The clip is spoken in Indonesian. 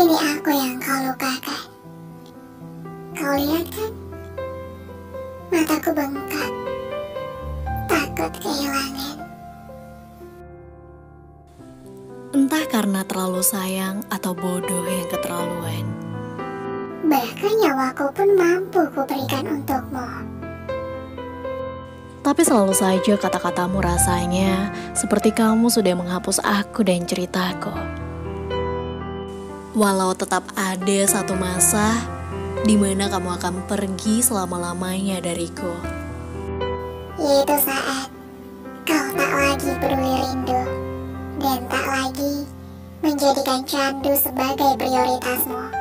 Ini aku yang kau lukakan. Kau lihat kan? Mataku bengkak. Takut kehilangan. Entah karena terlalu sayang atau bodoh yang keterlaluan. Bahkan nyawaku pun mampu kuberikan untukmu. Tapi selalu saja kata-katamu rasanya seperti kamu sudah menghapus aku dan ceritaku. Walau tetap ada satu masa di mana kamu akan pergi selama-lamanya dariku. Yaitu saat kau tak lagi peduli rindu dan tak lagi menjadikan candu sebagai prioritasmu.